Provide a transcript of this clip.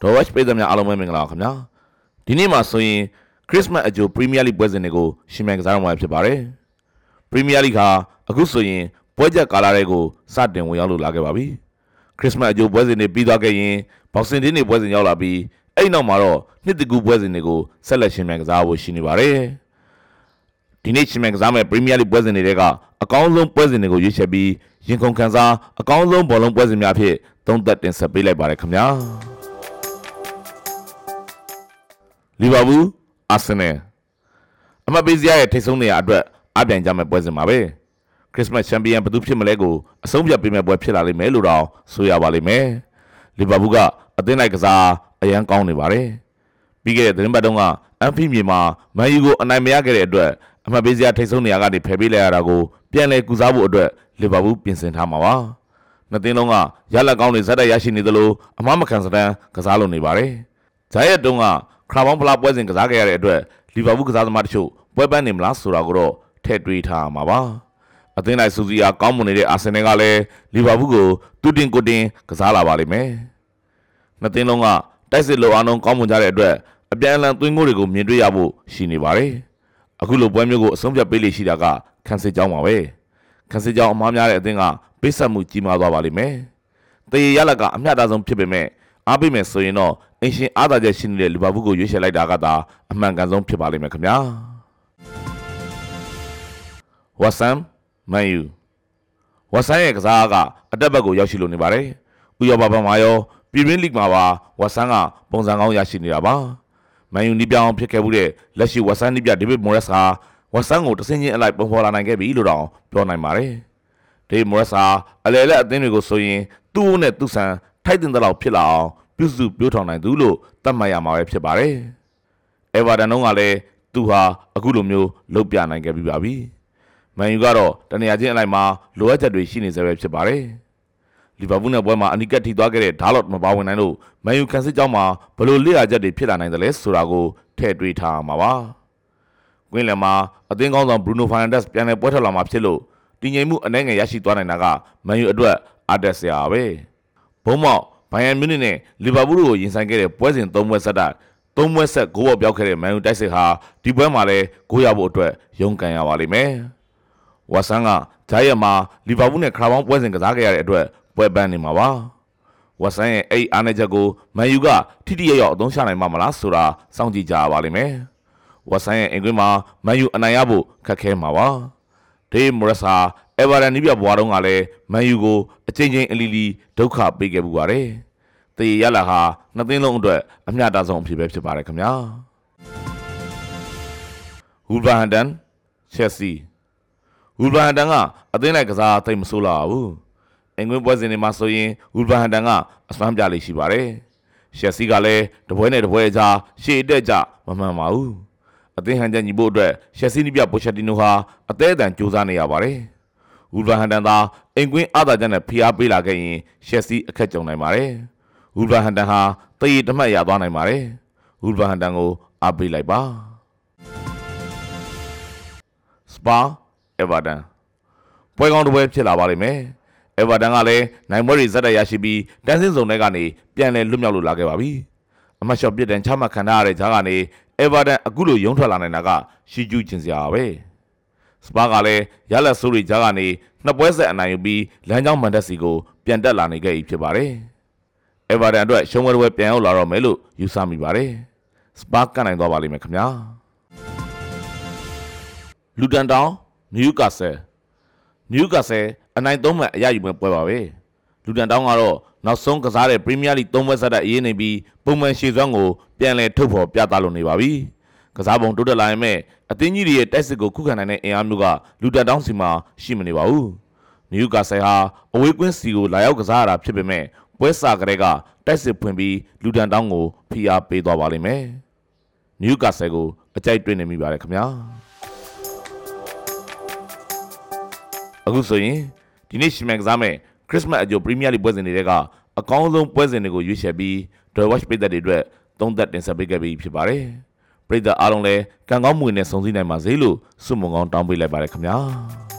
ဒေါ်ဝက်ပြည်သူများအားလုံးပဲမင်္ဂလာပါခင်ဗျာဒီနေ့မှာဆိုရင်ခရစ်စမတ်အကြိုပရီးမီးယားလိပွဲစဉ်တွေကိုရှင်မြန်ကစားရမှာဖြစ်ပါတယ်ပရီးမီးယားလိဟာအခုဆိုရင်ပွဲချက်ကာလာတွေကိုစတင်ဝင်ရောက်လို့လာခဲ့ပါပြီခရစ်စမတ်အကြိုပွဲစဉ်တွေပြီးသွားခဲ့ရင်ဘောက်ဆင်တင်းတွေပွဲစဉ်ရောက်လာပြီးအဲ့နောက်မှာတော့နှစ်တကူပွဲစဉ်တွေကိုဆက်လက်ရှင်မြန်ကစားဖို့ရှိနေပါတယ်ဒီနေ့ရှင်မြန်ကစားမဲ့ပရီးမီးယားလိပွဲစဉ်တွေကအကောင်းဆုံးပွဲစဉ်တွေကိုရွေးချယ်ပြီးရင်ခုန်ခန်းစားအကောင်းဆုံးဘောလုံးပွဲစဉ်များဖြစ်သုံးသက်တင်ဆက်ပေးလိုက်ပါတယ်ခင်ဗျာ လီဗာပူးအာဆင်နယ်အမတ်ပေးစရာရဲ့ထိတ်ဆုံးနေရာအတွက်အပြိုင်ကြမဲ့ပွဲစဉ်ပါပဲခရစ်စမတ်ချန်ပီယံဘယ်သူဖြစ်မလဲကိုအဆုံးဖြတ်ပေးမဲ့ပွဲဖြစ်လာလိမ့်မယ်လို့တော့ဆိုရပါလိမ့်မယ်လီဗာပူးကအသင်းလိုက်ကစားအရန်ကောင်းနေပါတယ်ပြီးခဲ့တဲ့သတင်းပတ်တုန်းကအန်ဖီမြေမှာမန်ယူကိုအနိုင်မရခဲ့တဲ့အတွက်အမတ်ပေးစရာထိတ်ဆုံးနေရာကနေဖယ်ပေးလိုက်ရတာကိုပြန်လည်ကူစားဖို့အတွက်လီဗာပူးပြင်ဆင်ထားမှာပါနှစ်သင်းလုံးကရလက်ကောင်းတွေဇက်တိုက်ရရှိနေသလိုအမှားမခံစတမ်းကစားလုပ်နေပါတယ်ဂျိုင်ယက်တုန်းက ခရာဘောင်းဖလားပွဲစဉ်ကစားခဲ့ရတဲ့အတွက်လီဗာပူးကစားသမားတချို့ပွဲပန်းနေမလားဆိုတာကိုတော့ထည့်တွေးထားမှာပါအသင်းလိုက်စူစီယာကောင်းမွန်နေတဲ့အာဆင်နယ်ကလည်းလီဗာပူးကိုတူတင်ကိုတင်ကစားလာပါလိမ့်မယ်နှစ်သင်းလုံးကတိုက်စစ်လိုအားလုံးကောင်းမွန်ကြတဲ့အတွက်အပြန်အလှန်သွင်းကိုတွေကိုမြင်တွေ့ရဖို့ရှိနေပါတယ်အခုလိုပွဲမျိုးကိုအဆုံးဖြတ်ပေးလိမ့်ရှိတာကခန်းစစ်ကြောင်းပါပဲခန်းစစ်ကြောင်းအမားများတဲ့အသင်းကပေးဆက်မှုကြီးမားသွားပါလိမ့်မယ်တရေရလက်ကအမျှတဆုံးဖြစ်ပေမဲ့အားပေးမယ်ဆိုရင်တော့ အင်ရှင်အားသာချက်ရှိနေတဲ့လီဗာပူးကိုရွေးချယ်လိုက်တာကသာအမှန်ကန်ဆုံးဖြစ်ပါလိမ့်မယ်ခင်ဗျာဝါဆမ်မန်ယူဝါဆမ်ရဲ့ကစားကအတက်ဘက်ကိုရောက်ရှိလို့နေပါတယ်ဥရောပဘက်မှာရောပြည်ရင်းလိဂ်မှာပါဝါဆမ်ကပုံစံကောင်းရရှိနေတာပါမန်ယူနီးပြောင်းဖြစ်ခဲ့မှုတဲ့လက်ရှိဝါဆမ်နီးပြဒေးဗစ်မော်ရက်စ်ဟာဝါဆမ်ကိုတဆင်းချင်းအလိုက်ပုံဖော်လာနိုင်ခဲ့ပြီလို့တော့ပြောနိုင်ပါတယ်ဒေးဗစ်မော်ရက်စ်ဟာအလဲလက်အသင်းတွေကိုဆိုရင်သူ့နဲ့သူ့ဆန်ထိုက်တင်တဲ့လောက်ဖြစ်လာအောင် ပြုစုပြောထောင်နိုင်သူလို့သတ်မှတ်ရမှာပဲဖြစ်ပါတယ်။အေဗာတန်တို့ကလည်းသူဟာအခုလိုမျိုးလုတ်ပြနိုင်ခဲ့ပြီးပါပြီ။မန်ယူကတော့တနေရာချင်းအလိုက်မှာလိုအပ်ချက်တွေရှိနေစေပဲဖြစ်ပါတယ်။လီဗာပူးနဲ့ပွဲမှာအနီကတ်ထိသွားခဲ့တဲ့ဒါလော့မပါဝင်နိုင်လို့မန်ယူကန်စစ်ကြောင်းမှာဘယ်လိုလက်ရချက်တွေဖြစ်လာနိုင်သလဲဆိုတာကိုထည့်တွေးထားမှာပါ။ကွင်းလယ်မှာအသင်းကောင်းဆောင်ဘရူနိုဖာနန်ဒက်စ်ပြန်လည်ပွဲထွက်လာမှာဖြစ်လို့တည်ငြိမ်မှုအနှဲငယ်ရရှိသွားနိုင်တာကမန်ယူအတွက်အားတက်စရာပဲ။ဘုံမောက် ဘိုင်ယန်မြူးနစ်နဲ့လီဗာပူးတို့ကိုရင်ဆိုင်ခဲ့တဲ့ပွဲစဉ်၃ပွဲဆက်တိုက်၃ပွဲဆက်ဂိုးပေါ်ပြောက်ခဲ့တဲ့မန်ယူတိုက်စစ်ဟာဒီပွဲမှာလည်းဂိုးရဖို့အတွက်ရုန်းကန်ရပါလိမ့်မယ်။ဝါဆန်ကဂျာယက်မှာလီဗာပူးနဲ့ခရာဘောင်းပွဲစဉ်ကစားခဲ့ရတဲ့အတွက်ပွဲပန်းနေမှာပါ။ဝါဆန်ရဲ့အဲ့အားနည်းချက်ကိုမန်ယူကထိထိရောက်ရောက်အသုံးချနိုင်မှာမလားဆိုတာစောင့်ကြည့်ကြရပါလိမ့်မယ်။ဝါဆန်ရဲ့အင်ကွင်းမှာမန်ယူအနိုင်ရဖို့ခက်ခဲမှာပါ။ဒေးမိုရက်စာ အေဗာရန်နီးပြဘွားတော့ကလည်းမန်ယူကိုအချိန်ချင်းအလီလီဒုက္ခပေးခဲ့မှုပါတယ်။တည်ရလာဟာနှစ်သိန်းလုံးအတွက်အမျှတဆုံးအဖြစ်ပဲဖြစ်ပါတယ်ခင်ဗျာ။ဝူလ်ဗာဟန်တန်ချက်စီဝူလ်ဗာဟန်တန်ကအသင်းလိုက်ကစားသိပ်မဆိုးလာဘူး။အင်္ဂွင်းပွဲစဉ်တွေမှာဆိုရင်ဝူလ်ဗာဟန်တန်ကအစွမ်းပြလေးရှိပါတယ်။ချက်စီကလည်းတပွဲနဲ့တပွဲကြားရှေ့အတက်ကြမမှန်ပါဘူး။အသင်းဟန်ချက်ညီဖို့အတွက်ချက်စီနီးပြပိုချက်တီနိုဟာအသေးအတန်ကြိုးစားနေရပါတယ်။ ဝူလ်ဗာဟန်တန်သာအိမ်ကွင်းအားသာချက်နဲ့ဖိအားပေးလာခဲ့ရင်ရှက်စီအခက်ကြုံနိုင်ပါတယ်။ဝူလ်ဗာဟန်တန်ဟာတည်ရတမှတ်ရသွားနိုင်ပါတယ်။ဝူလ်ဗာဟန်တန်ကိုအားပေးလိုက်ပါ။စပါအေဗာတန်ပွဲကောင်းတစ်ပွဲဖြစ်လာပါလိမ့်မယ်။အေဗာတန်ကလည်းနိုင်ပွဲတွေဇက်တက်ရရှိပြီးတန်းစင်းစုံတွေကနေပြန်လည်လွတ်မြောက်လို့လာခဲ့ပါပြီ။အမတ်ရှော့ပြစ်ဒဏ်ချမှတ်ခံထားရတဲ့ဂျားကနေအေဗာတန်အခုလိုရုံထွက်လာနိုင်တာကရှီကျူးကျင်စရာပဲ။ စပါကလည်းရလက်ဆိုးတွေကြားကနေနှစ်ပွဲဆက်အနိုင်ယူပြီးလမ်းကြောင်းမန်တက်စီကိုပြန်တက်လာနေခဲ့ပြီဖြစ်ပါတယ်။အေဗာတန်အတွက်ရှုံးဝဲဝဲပြန်ရောက်လာတော့မယ်လို့ယူဆမိပါတယ်။စပါကနိုင်သွားပါလိမ့်မယ်ခင်ဗျာ။လူတန်တောင်နယူကာဆယ်နယူကာဆယ်အနိုင်သုံးမှတ်အရယူမဲ့ပွဲပါပဲ။လူတန်တောင်ကတော့နောက်ဆုံးကစားတဲ့ပရီးမီးယားလိသုံးပွဲဆက်တဲ့အရေးနေပြီးပုံမှန်ရှေ့စွမ်းကိုပြန်လည်ထုတ်ဖော်ပြသလိုနေပါပြီ။ကစားပုံတိုးတက်လာရင်မဲ့ အသင်းကြီးတွေရဲ့တိုက်စစ်ကိုခုခံနိုင်တဲ့အင်အားမျိုးကလူတန်တောင်းစီမှာရှိမနေပါဘူး။နယူကာဆယ်ဟာအဝေးကွင်းစီကိုလာရောက်ကစားရတာဖြစ်ပေမဲ့ပွဲစာကလေးကတိုက်စစ်ဖွင့်ပြီးလူတန်တောင်းကိုဖိအားပေးသွားပါလိမ့်မယ်။နယူကာဆယ်ကိုအကြိုက်တွေ့နေမိပါတယ်ခင်ဗျာ။အခုဆိုရင်ဒီနေ့ရှင်မန်ကစားမဲ့ခရစ်စမတ်အကြိုပရီးမီးယားလိပွဲစဉ်တွေကအကောင်းဆုံးပွဲစဉ်တွေကိုရွေးချယ်ပြီး The Watch ပိတ်သက်တွေအတွက်သုံးသက်တင်ဆက်ပေးခဲ့ပြီးဖြစ်ပါတယ်။ ပရိသတ်အားလုံးလည်းကံကောင်းမှုနဲ့ဆုံစည်းနိုင်ပါစေလို့ဆုမွန်ကောင်းတောင်းပေးလိုက်ပါတယ်ခင်ဗျာ။